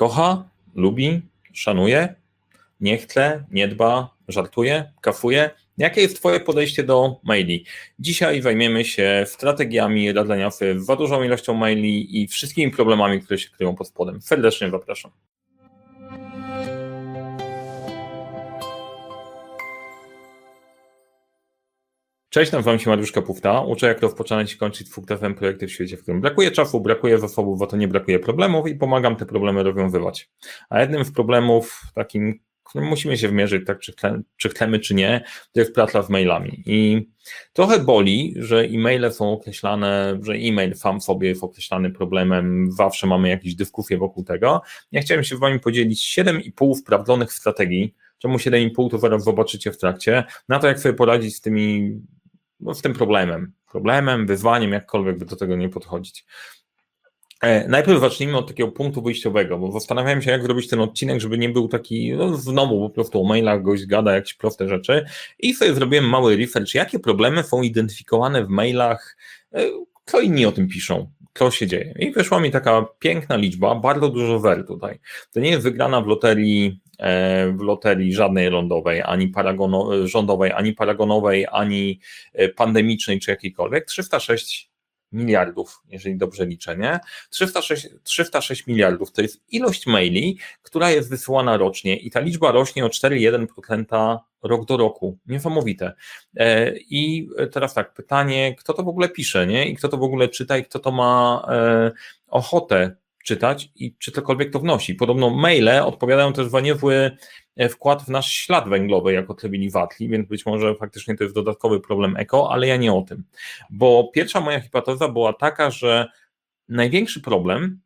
Kocha, lubi, szanuje, nie chce, nie dba, żartuje, kafuje. Jakie jest Twoje podejście do maili? Dzisiaj zajmiemy się strategiami radzenia sobie z za dużą ilością maili i wszystkimi problemami, które się kryją pod spodem. Serdecznie zapraszam. Cześć, nazywam się Mariusz Kapufta. Uczę, jak rozpoczynać i kończyć fuktywem projekty w świecie, w którym brakuje czasu, brakuje zasobów, bo to nie brakuje problemów i pomagam te problemy rozwiązywać. A jednym z problemów takim, którym musimy się wmierzyć, tak czy, chcemy, czy chcemy, czy nie, to jest praca z mailami. I trochę boli, że e-maile są określane, że e-mail sam sobie jest określany problemem, zawsze mamy jakieś dyskusje wokół tego. Ja chciałem się z Wami podzielić 7,5 sprawdzonych strategii, czemu 7,5 to zaraz zobaczycie w trakcie, na to, jak sobie poradzić z tymi no, z tym problemem. Problemem, wyzwaniem, jakkolwiek by do tego nie podchodzić. E, najpierw zacznijmy od takiego punktu wyjściowego, bo zastanawiałem się, jak zrobić ten odcinek, żeby nie był taki, no znowu po prostu o mailach gość gada jakieś proste rzeczy i sobie zrobiłem mały research, jakie problemy są identyfikowane w mailach, e, co inni o tym piszą, co się dzieje. I wyszła mi taka piękna liczba, bardzo dużo wer tutaj. To nie jest wygrana w loterii E, w loterii żadnej lądowej, ani paragono, rządowej, ani paragonowej, ani e, pandemicznej, czy jakiejkolwiek. 306 miliardów, jeżeli dobrze liczę, nie? 306, 306 miliardów to jest ilość maili, która jest wysyłana rocznie i ta liczba rośnie o 4,1% rok do roku. Niesamowite. E, I teraz tak, pytanie, kto to w ogóle pisze, nie? I kto to w ogóle czyta i kto to ma ochotę czytać i czy cokolwiek to wnosi. Podobno maile odpowiadają też za niezły e, wkład w nasz ślad węglowy jako Trevili Watli, więc być może faktycznie to jest dodatkowy problem eko, ale ja nie o tym. Bo pierwsza moja hipoteza była taka, że największy problem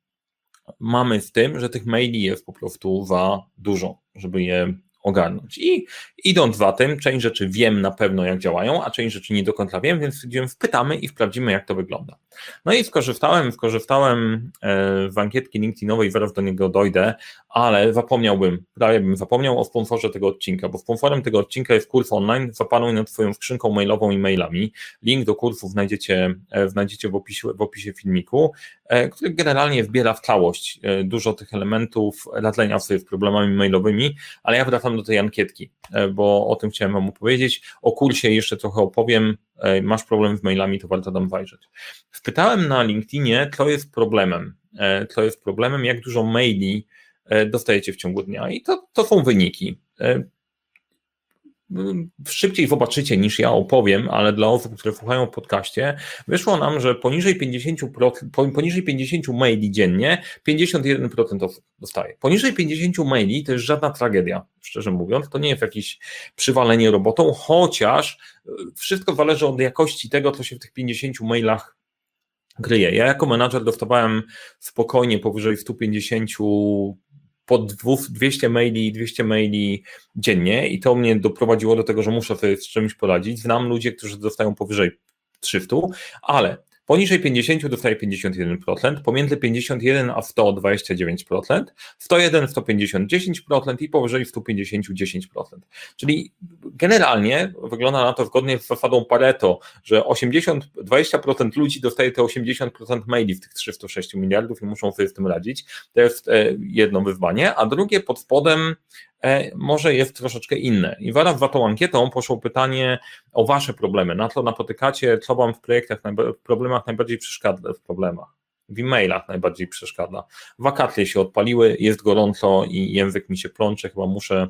mamy z tym, że tych maili jest po prostu za dużo, żeby je ogarnąć. I idąc za tym, część rzeczy wiem na pewno, jak działają, a część rzeczy nie do końca wiem, więc stwierdziłem, wpytamy i sprawdzimy, jak to wygląda. No i skorzystałem, skorzystałem e, z ankietki LinkedInowej, zaraz do niego dojdę, ale zapomniałbym, prawie bym zapomniał o sponsorze tego odcinka, bo sponsorem tego odcinka jest kurs online, zapanuj nad Twoją skrzynką mailową i mailami. Link do kursu znajdziecie, e, znajdziecie w opisie, w opisie filmiku, e, który generalnie wbiera w całość dużo tych elementów radzenia sobie z problemami mailowymi, ale ja wracam do tej ankietki, bo o tym chciałem Wam opowiedzieć. O kursie jeszcze trochę opowiem, masz problem z mailami, to warto tam zajrzeć. Wpytałem na LinkedInie, co jest problemem, co jest problemem, jak dużo maili E, dostajecie w ciągu dnia. I to, to są wyniki. Szybciej zobaczycie niż ja opowiem, ale dla osób, które słuchają podcaście, wyszło nam, że poniżej 50%, poniżej 50 maili dziennie 51% osób dostaje. Poniżej 50 maili to jest żadna tragedia, szczerze mówiąc. To nie jest jakieś przywalenie robotą, chociaż e, wszystko zależy od jakości tego, co się w tych 50 mailach kryje. Ja jako menadżer dostawałem spokojnie powyżej 150 po 200 maili, 200 maili dziennie i to mnie doprowadziło do tego, że muszę sobie z czymś poradzić. Znam ludzi, którzy dostają powyżej 300, ale Poniżej 50 dostaje 51%, pomiędzy 51 a 100 29%, 101 150 10% i powyżej 150 10%. Czyli generalnie wygląda na to zgodnie z zasadą Pareto, że 80 20% ludzi dostaje te 80% maili w tych 306 miliardów i muszą sobie z tym radzić. To jest e, jedno wyzwanie, a drugie pod spodem może jest troszeczkę inne. I wraz za tą ankietą poszło pytanie o Wasze problemy, na co napotykacie, co Wam w projektach, w problemach najbardziej przeszkadza, w problemach, w e-mailach najbardziej przeszkadza. Wakacje się odpaliły, jest gorąco i język mi się plącze, chyba muszę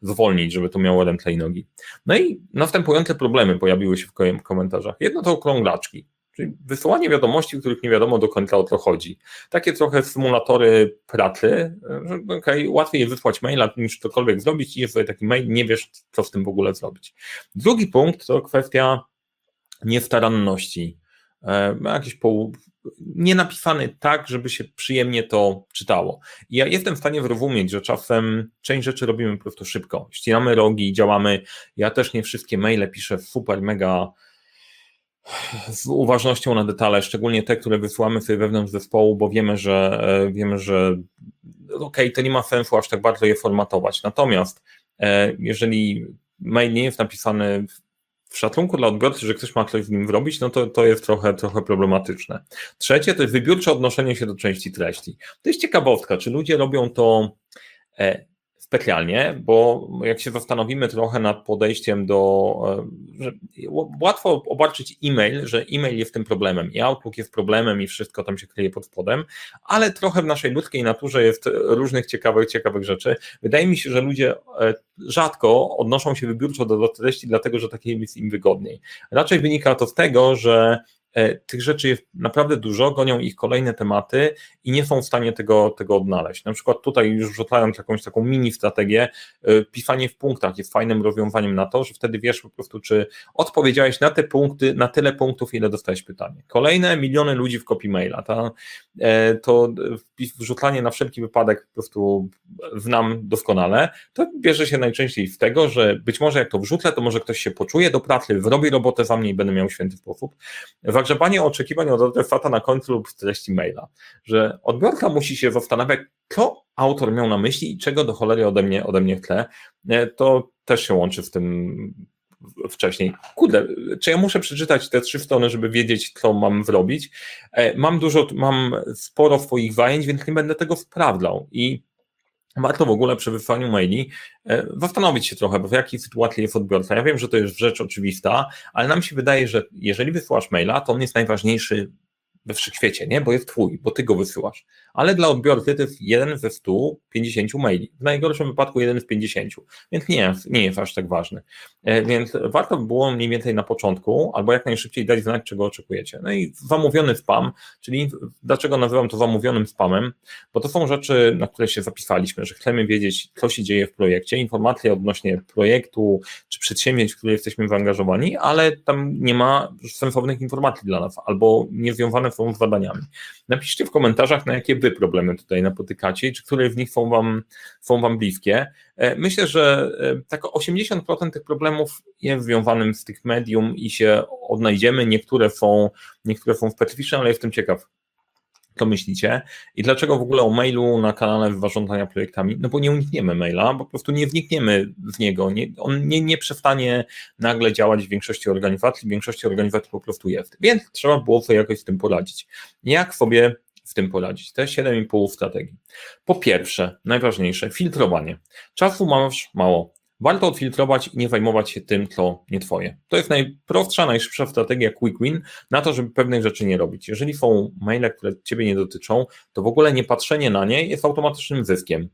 zwolnić, żeby to miało ręce i nogi. No i następujące problemy pojawiły się w komentarzach. Jedno to okrąglaczki. Czyli wysyłanie wiadomości, których nie wiadomo do końca o co chodzi. Takie trochę symulatory pracy, że okay, łatwiej jest wysłać maila niż cokolwiek zrobić i jest sobie taki mail, nie wiesz co z tym w ogóle zrobić. Drugi punkt to kwestia niestaranności. E, jakiś pół, nie napisany tak, żeby się przyjemnie to czytało. I ja jestem w stanie zrozumieć, że czasem część rzeczy robimy po prostu szybko. Ścinamy rogi, działamy. Ja też nie wszystkie maile piszę super, mega z uważnością na detale, szczególnie te, które wysyłamy sobie wewnątrz zespołu, bo wiemy, że e, wiemy, że okej, okay, to nie ma sensu aż tak bardzo je formatować. Natomiast e, jeżeli mail nie jest napisany w szacunku dla odbiorcy, że ktoś ma coś w nim wrobić, no to, to jest trochę, trochę problematyczne. Trzecie to jest wybiórcze odnoszenie się do części treści. To jest ciekawostka, czy ludzie robią to e, specjalnie, bo jak się zastanowimy trochę nad podejściem do, e, że łatwo obarczyć e-mail, że e-mail jest tym problemem i Outlook jest problemem i wszystko tam się kryje pod spodem, ale trochę w naszej ludzkiej naturze jest różnych ciekawych, ciekawych rzeczy. Wydaje mi się, że ludzie e, rzadko odnoszą się wybiórczo do, treści, dlatego że takie jest im wygodniej. Raczej wynika to z tego, że tych rzeczy jest naprawdę dużo, gonią ich kolejne tematy i nie są w stanie tego, tego odnaleźć. Na przykład tutaj już rzucając jakąś taką mini strategię, e, pisanie w punktach jest fajnym rozwiązaniem na to, że wtedy wiesz po prostu, czy odpowiedziałeś na te punkty, na tyle punktów, ile dostałeś pytanie. Kolejne miliony ludzi w kopii maila, ta, e, to wrzucanie na wszelki wypadek po prostu znam doskonale, to bierze się najczęściej z tego, że być może jak to wrzucę, to może ktoś się poczuje do pracy, zrobi robotę za mnie i będę miał święty sposób zagrzebanie oczekiwań od adresata na końcu lub w treści maila, że odbiorca musi się zastanawiać, co autor miał na myśli i czego do cholery ode mnie, ode mnie chce, e, to też się łączy z tym wcześniej. Kurde, czy ja muszę przeczytać te trzy strony, żeby wiedzieć, co mam zrobić? E, mam dużo, mam sporo swoich zajęć, więc nie będę tego sprawdzał i warto w ogóle przy wysłaniu maili e, zastanowić się trochę, bo w jakiej sytuacji jest odbiorca. Ja wiem, że to jest rzecz oczywista, ale nam się wydaje, że jeżeli wysyłasz maila, to on jest najważniejszy we wszechświecie, nie? Bo jest twój, bo ty go wysyłasz. Ale dla odbiorcy to jest jeden ze 150 maili. W najgorszym wypadku jeden z 50, więc nie, nie jest aż tak ważny. E, więc warto by było mniej więcej na początku, albo jak najszybciej dać znać, czego oczekujecie. No i zamówiony spam, czyli dlaczego nazywam to zamówionym spamem? Bo to są rzeczy, na które się zapisaliśmy, że chcemy wiedzieć, co się dzieje w projekcie, informacje odnośnie projektu czy przedsięwzięć, w które jesteśmy zaangażowani, ale tam nie ma sensownych informacji dla nas, albo niezwiązane są z badaniami. Napiszcie w komentarzach, na jakie wy problemy tutaj napotykacie i czy które z nich są wam, są wam bliskie. E, myślę, że e, tak 80% tych problemów jest związanym z tych medium i się odnajdziemy. Niektóre są, niektóre są specyficzne, ale jestem ciekaw, co myślicie i dlaczego w ogóle o mailu na kanale zarządzania projektami? No bo nie unikniemy maila, po prostu nie wnikniemy w niego, nie, on nie, nie przestanie nagle działać w większości organizacji, w większości organizacji po prostu jest, więc trzeba było sobie jakoś z tym poradzić. Jak sobie w tym poradzić? Te 7,5 strategii. Po pierwsze, najważniejsze, filtrowanie. Czasu masz mało, Warto odfiltrować i nie zajmować się tym, co nie twoje. To jest najprostsza, najszybsza strategia quick win na to, żeby pewnych rzeczy nie robić. Jeżeli są maile, które ciebie nie dotyczą, to w ogóle nie patrzenie na nie jest automatycznym zyskiem.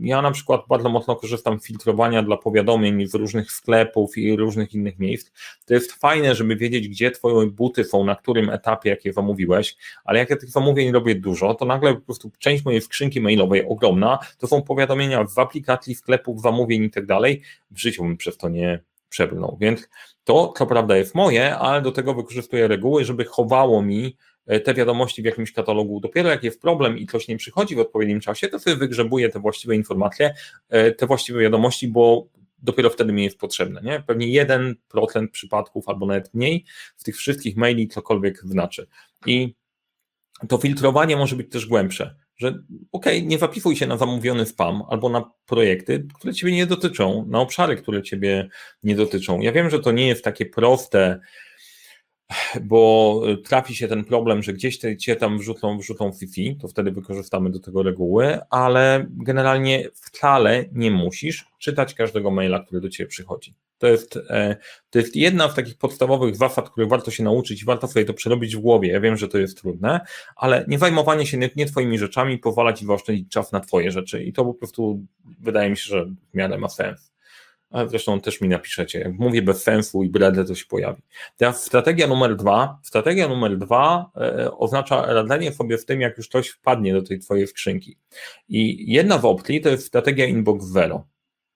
Ja na przykład bardzo mocno korzystam z filtrowania dla powiadomień z różnych sklepów i różnych innych miejsc. To jest fajne, żeby wiedzieć, gdzie Twoje buty są, na którym etapie, jakie zamówiłeś, ale jak ja tych zamówień robię dużo, to nagle po prostu część mojej skrzynki mailowej ogromna, to są powiadomienia w aplikacji, sklepów, zamówień i tak dalej. W życiu bym przez to nie przebrnął, więc to co prawda jest moje, ale do tego wykorzystuję reguły, żeby chowało mi E, te wiadomości w jakimś katalogu. Dopiero jak jest problem i coś nie przychodzi w odpowiednim czasie, to sobie wygrzebuję te właściwe informacje, e, te właściwe wiadomości, bo dopiero wtedy mi jest potrzebne. Nie? Pewnie 1% przypadków albo nawet mniej w tych wszystkich maili cokolwiek znaczy. I to filtrowanie może być też głębsze, że okej, okay, nie zapisuj się na zamówiony spam albo na projekty, które Ciebie nie dotyczą, na obszary, które Ciebie nie dotyczą. Ja wiem, że to nie jest takie proste, bo trafi się ten problem, że gdzieś te, cię tam wrzucą, wrzucą Fifi, to wtedy wykorzystamy do tego reguły, ale generalnie wcale nie musisz czytać każdego maila, który do ciebie przychodzi. To jest, e, to jest jedna z takich podstawowych zasad, których warto się nauczyć i warto sobie to przerobić w głowie. Ja wiem, że to jest trudne, ale nie zajmowanie się nie, nie twoimi rzeczami pozwala ci zaoszczędzić czas na twoje rzeczy i to po prostu wydaje mi się, że w miarę ma sens ale zresztą też mi napiszecie. Jak mówię bez sensu i bredę, to się pojawi. Teraz strategia numer dwa. Strategia numer dwa e, oznacza radzenie sobie w tym, jak już coś wpadnie do tej twojej skrzynki. I jedna z opcji to jest strategia inbox zero.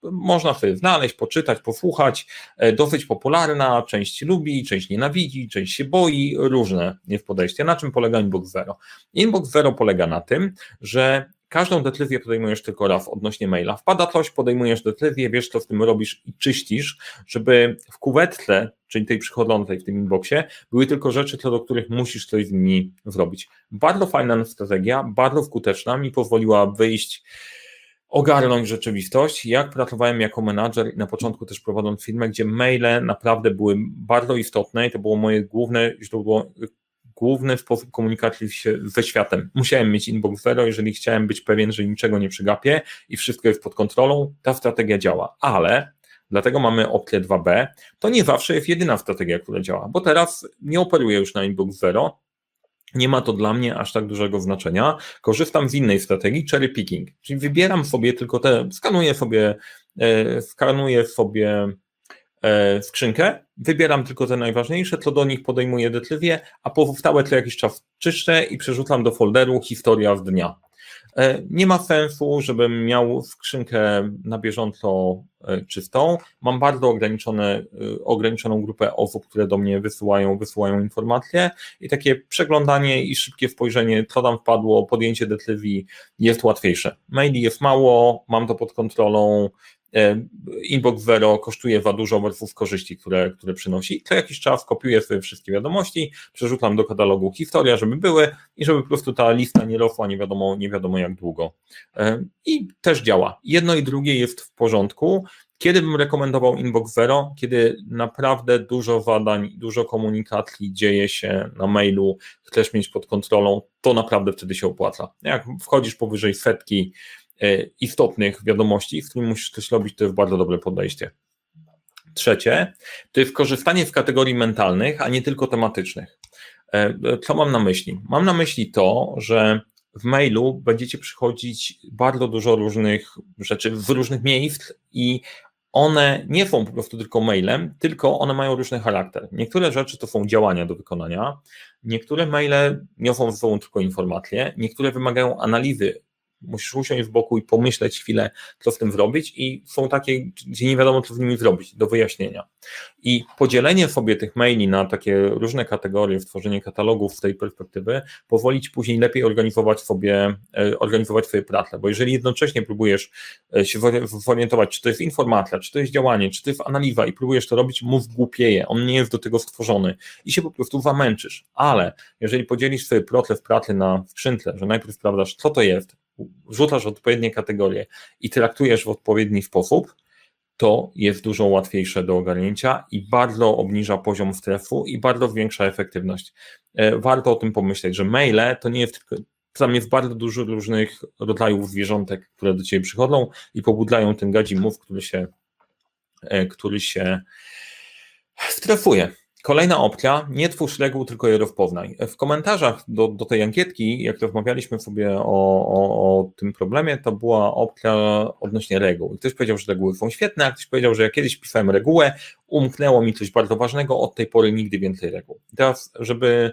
Można sobie znaleźć, poczytać, posłuchać. E, dosyć popularna, część lubi, część nienawidzi, część się boi, różne jest podejście. Na czym polega inbox zero? Inbox zero polega na tym, że Każdą decyzję podejmujesz tylko raz odnośnie maila. Wpada coś, podejmujesz decyzję, wiesz co z tym robisz i czyścisz, żeby w kuwetce, czyli tej przychodzącej w tym inboxie, były tylko rzeczy, co do których musisz coś z nimi zrobić. Bardzo fajna strategia, bardzo skuteczna, mi pozwoliła wyjść ogarnąć rzeczywistość. Jak pracowałem jako menadżer i na początku też prowadząc firmę, gdzie maile naprawdę były bardzo istotne i to było moje główne źródło, główny sposób komunikacji ze światem. Musiałem mieć inbox zero, jeżeli chciałem być pewien, że niczego nie przygapię i wszystko jest pod kontrolą, ta strategia działa, ale dlatego mamy opcję 2B, to nie zawsze jest jedyna strategia, która działa, bo teraz nie operuję już na inbox zero, nie ma to dla mnie aż tak dużego znaczenia. Korzystam z innej strategii, cherry picking, czyli wybieram sobie tylko te, skanuję sobie, e, skanuję sobie skrzynkę, wybieram tylko te najważniejsze, co do nich podejmuję decyzję, a pozostałe co jakiś czas czyszczę i przerzucam do folderu historia z dnia. E, nie ma sensu, żebym miał skrzynkę na bieżąco e, czystą. Mam bardzo ograniczone, e, ograniczoną grupę osób, które do mnie wysyłają, wysyłają informacje i takie przeglądanie i szybkie spojrzenie, co tam wpadło, podjęcie decyzji jest łatwiejsze. Maili jest mało, mam to pod kontrolą, E, inbox Zero kosztuje za dużo versus korzyści, które, które przynosi. Co jakiś czas kopiuję sobie wszystkie wiadomości, przerzucam do katalogu historia, żeby były i żeby po prostu ta lista nie rosła nie wiadomo, nie wiadomo jak długo. E, I też działa. Jedno i drugie jest w porządku. Kiedy bym rekomendował Inbox Zero? Kiedy naprawdę dużo zadań, dużo komunikacji dzieje się na mailu, chcesz mieć pod kontrolą, to naprawdę wtedy się opłaca. Jak wchodzisz powyżej setki, E, istotnych wiadomości, z którymi musisz coś robić, to jest bardzo dobre podejście. Trzecie, to jest korzystanie z kategorii mentalnych, a nie tylko tematycznych. E, co mam na myśli? Mam na myśli to, że w mailu będziecie przychodzić bardzo dużo różnych rzeczy w różnych miejsc i one nie są po prostu tylko mailem, tylko one mają różny charakter. Niektóre rzeczy to są działania do wykonania, niektóre maile niosą ze sobą tylko informacje, niektóre wymagają analizy musisz usiąść w boku i pomyśleć chwilę, co z tym zrobić i są takie, gdzie nie wiadomo, co z nimi zrobić, do wyjaśnienia. I podzielenie sobie tych maili na takie różne kategorie, stworzenie katalogów z tej perspektywy pozwoli Ci później lepiej organizować sobie, e, organizować swoje pracę, bo jeżeli jednocześnie próbujesz e, się zorientować, czy to jest informacja, czy to jest działanie, czy to jest analiza i próbujesz to robić, mózg głupieje, on nie jest do tego stworzony i się po prostu zamęczysz, ale jeżeli podzielisz sobie proces pracy na skrzynce, że najpierw sprawdzasz, co to jest, rzucasz odpowiednie kategorie i traktujesz w odpowiedni sposób, to jest dużo łatwiejsze do ogarnięcia i bardzo obniża poziom stresu i bardzo zwiększa efektywność. E, warto o tym pomyśleć, że maile to nie jest tam jest bardzo dużo różnych rodzajów zwierzątek, które do Ciebie przychodzą i pobudlają ten gadzi mózg, który się, e, który się stresuje. Kolejna opcja, nie twórz reguł, tylko je rozpoznaj. W komentarzach do, do tej ankietki, jak rozmawialiśmy sobie o, o, o, tym problemie, to była opcja odnośnie reguł. Ktoś powiedział, że reguły są świetne, a ktoś powiedział, że jak kiedyś pisałem regułę, umknęło mi coś bardzo ważnego, od tej pory nigdy więcej reguł. Teraz, żeby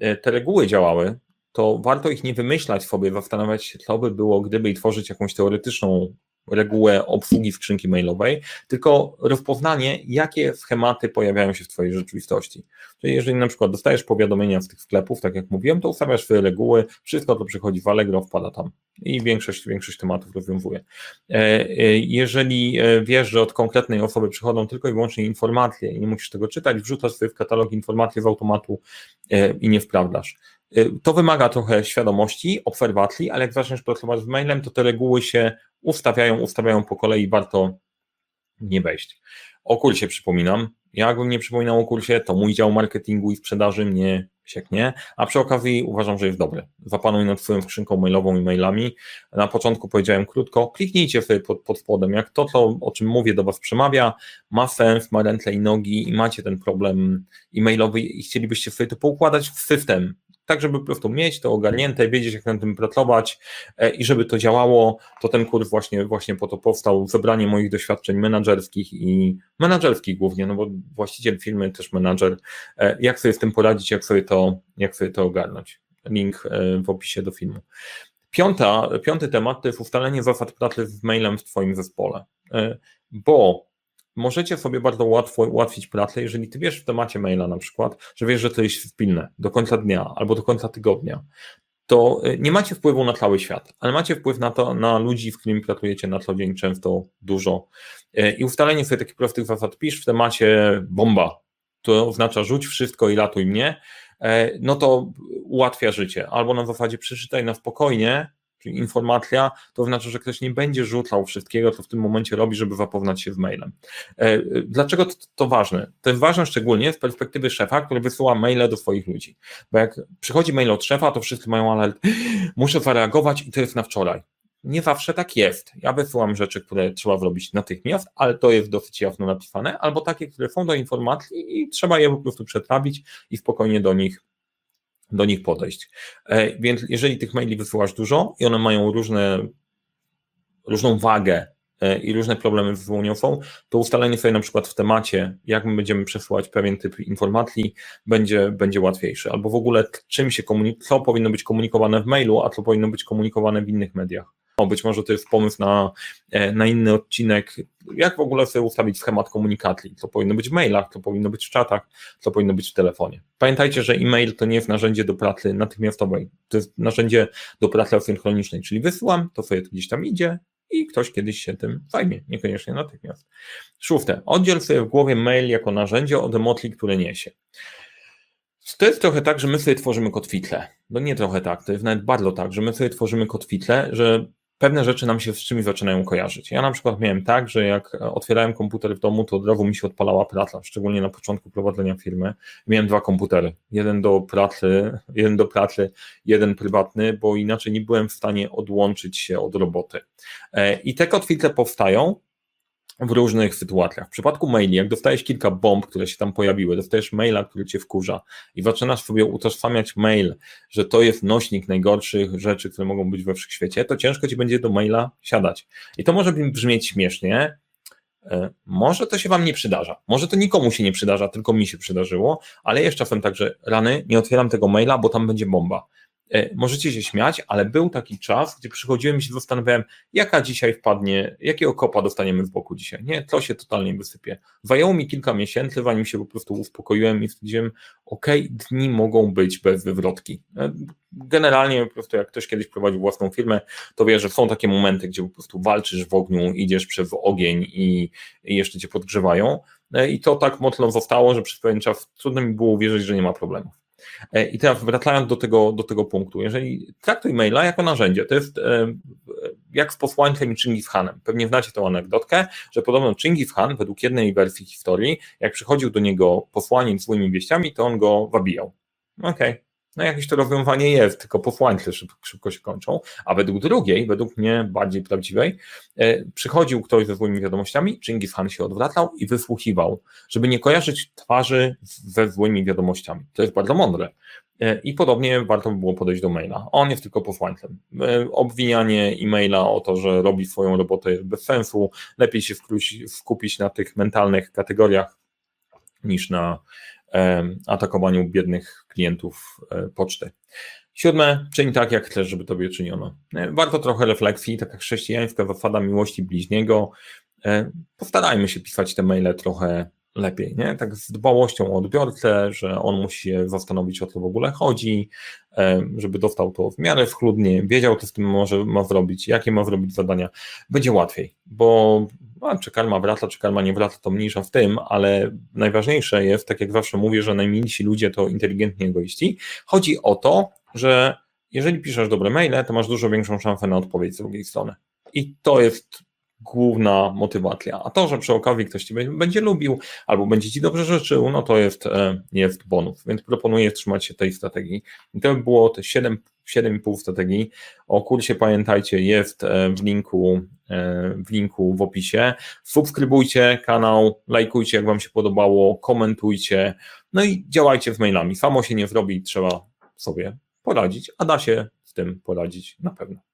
e, te reguły działały, to warto ich nie wymyślać sobie, zastanawiać się, co by było, gdyby i tworzyć jakąś teoretyczną regułę obsługi skrzynki mailowej, tylko rozpoznanie, jakie schematy pojawiają się w Twojej rzeczywistości. Czyli jeżeli na przykład dostajesz powiadomienia z tych sklepów, tak jak mówiłem, to ustawiasz swoje reguły, wszystko to przychodzi w Allegro, wpada tam i większość, większość tematów rozwiązuje. E, e, jeżeli e, wiesz, że od konkretnej osoby przychodzą tylko i wyłącznie informacje i nie musisz tego czytać, wrzucasz sobie w katalog informacje z automatu i nie sprawdzasz. To wymaga trochę świadomości, obserwacji, ale jak zaczniesz pracować z mailem, to te reguły się ustawiają, ustawiają po kolei, warto nie wejść. O kursie przypominam. Jakbym nie przypominał o kursie, to mój dział marketingu i sprzedaży mnie sieknie, a przy okazji uważam, że jest dobry. Zapanuj nad swoją skrzynką mailową i mailami. Na początku powiedziałem krótko, kliknijcie sobie pod, pod spodem, jak to, to, o czym mówię do Was przemawia, ma sens, ma ręce i nogi i macie ten problem e-mailowy i chcielibyście sobie to poukładać w system, tak żeby po prostu mieć to ogarnięte, wiedzieć jak na tym pracować e, i żeby to działało, to ten kurs właśnie, właśnie po to powstał, zebranie moich doświadczeń menedżerskich i menedżerskich głównie, no bo właściciel firmy, też menadżer, e, jak sobie z tym poradzić, jak sobie to, jak sobie to ogarnąć. Link e, w opisie do filmu. Piąta, piąty temat to jest ustalenie zasad pracy z mailem w Twoim zespole, bo możecie sobie bardzo łatwo ułatwić pracę, jeżeli ty wiesz w temacie maila na przykład, że wiesz, że to jest pilne do końca dnia albo do końca tygodnia, to y, nie macie wpływu na cały świat, ale macie wpływ na to, na ludzi, w którymi pracujecie na co dzień, często dużo. Y, I ustalenie sobie takich prostych zasad, pisz w temacie bomba, to oznacza rzuć wszystko i ratuj mnie, y, no to ułatwia życie. Albo na zasadzie przeczytaj na spokojnie, Czyli informatria to znaczy, że ktoś nie będzie rzucał wszystkiego, co w tym momencie robi, żeby zapoznać się z mailem. E, dlaczego to, to ważne? To jest ważne szczególnie z perspektywy szefa, który wysyła maile do swoich ludzi. Bo jak przychodzi mail od szefa, to wszyscy mają alert, muszę zareagować i to jest na wczoraj. Nie zawsze tak jest. Ja wysyłam rzeczy, które trzeba zrobić natychmiast, ale to jest dosyć jasno napisane, albo takie, które są do informacji i trzeba je po prostu przetrawić i spokojnie do nich do nich podejść. E, więc jeżeli tych maili wysyłasz dużo i one mają różne, różną wagę e, i różne problemy wyłonią to ustalenie sobie na przykład w temacie, jak my będziemy przesyłać pewien typ informacji, będzie, będzie łatwiejsze. Albo w ogóle czym się komunikuje, co powinno być komunikowane w mailu, a co powinno być komunikowane w innych mediach. O, być może to jest pomysł na, e, na inny odcinek, jak w ogóle sobie ustawić schemat komunikacji, co powinno być w mailach, co powinno być w czatach, co powinno być w telefonie. Pamiętajcie, że e-mail to nie jest narzędzie do pracy natychmiastowej, to jest narzędzie do pracy asynchronicznej, czyli wysyłam, to sobie gdzieś tam idzie i ktoś kiedyś się tym zajmie, niekoniecznie natychmiast. Szóste, oddziel sobie w głowie mail jako narzędzie od emotli, które niesie. To jest trochę tak, że my sobie tworzymy kotwitle. No nie trochę tak, to jest nawet bardzo tak, że my sobie tworzymy kotwitle, że pewne rzeczy nam się z czymś zaczynają kojarzyć. Ja na przykład miałem tak, że jak otwierałem komputer w domu, to od razu mi się odpalała praca, szczególnie na początku prowadzenia firmy. Miałem dwa komputery, jeden do pracy, jeden do pracy, jeden prywatny, bo inaczej nie byłem w stanie odłączyć się od roboty. E, I te kotwice powstają, w różnych sytuacjach. W przypadku maili, jak dostajesz kilka bomb, które się tam pojawiły, dostajesz maila, który cię wkurza i zaczynasz sobie utożsamiać mail, że to jest nośnik najgorszych rzeczy, które mogą być we wszechświecie, to ciężko ci będzie do maila siadać. I to może brzmieć śmiesznie, e, może to się Wam nie przydarza. Może to nikomu się nie przydarza, tylko mi się przydarzyło, ale jest czasem tak, że rany, nie otwieram tego maila, bo tam będzie bomba. E, możecie się śmiać, ale był taki czas, gdzie przychodziłem i się zastanawiałem, jaka dzisiaj wpadnie, jakiego kopa dostaniemy w boku dzisiaj. Nie, to się totalnie wysypie. Zajęło mi kilka miesięcy, zanim się po prostu uspokoiłem i stwierdziłem, ok, dni mogą być bez wywrotki. E, generalnie po prostu jak ktoś kiedyś prowadził własną firmę, to wie, że są takie momenty, gdzie po prostu walczysz w ogniu, idziesz przez ogień i, i jeszcze cię podgrzewają. E, I to tak mocno zostało, że przez pewien czas trudno mi było uwierzyć, że nie ma problemów. E, I teraz wracając do tego, do tego punktu, jeżeli traktuj maila jako narzędzie, to jest e, jak z posłańcem i Chingis Hanem. Pewnie znacie tę anegdotkę, że podobno Chingis Khan, według jednej wersji historii, jak przychodził do niego posłaniec złymi wieściami, to on go wabijał. Okej, okay. No jakieś to rozwiązanie jest, tylko posłańce szybko, się kończą, a według drugiej, według mnie bardziej prawdziwej, e, przychodził ktoś ze złymi wiadomościami, Chingis Khan się odwracał i wysłuchiwał, żeby nie kojarzyć twarzy ze złymi wiadomościami. To jest bardzo mądre. E, I podobnie warto by było podejść do maila. On jest tylko posłańcem. E, obwinianie e-maila o to, że robi swoją robotę jest bez sensu. Lepiej się skupić na tych mentalnych kategoriach niż na atakowaniu biednych klientów e, poczty. Siódme, czyń tak, jak chcesz, żeby tobie czyniono. E, warto trochę refleksji, taka chrześcijańska zasada miłości bliźniego. E, postarajmy się pisać te maile trochę lepiej, nie? Tak z dbałością o odbiorcę, że on musi się zastanowić, o co w ogóle chodzi, żeby dostał to w miarę schludnie, wiedział, co z tym może ma zrobić, jakie ma zrobić zadania, będzie łatwiej, bo no, czy karma wraca, czy karma nie wraca, to mniejsza w tym, ale najważniejsze jest, tak jak zawsze mówię, że najmilsi ludzie to inteligentni egoiści. Chodzi o to, że jeżeli piszesz dobre maile, to masz dużo większą szansę na odpowiedź z drugiej strony. I to jest główna motywacja. A to, że przy okazji ktoś Cię będzie lubił albo będzie Ci dobrze życzył, no to jest, e, jest bonus. Więc proponuję trzymać się tej strategii. I to by było te 7, 7,5 strategii. O kursie pamiętajcie, jest e, w linku, e, w linku w opisie. Subskrybujcie kanał, lajkujcie jak Wam się podobało, komentujcie, no i działajcie z mailami. Samo się nie zrobi, trzeba sobie poradzić, a da się z tym poradzić na pewno.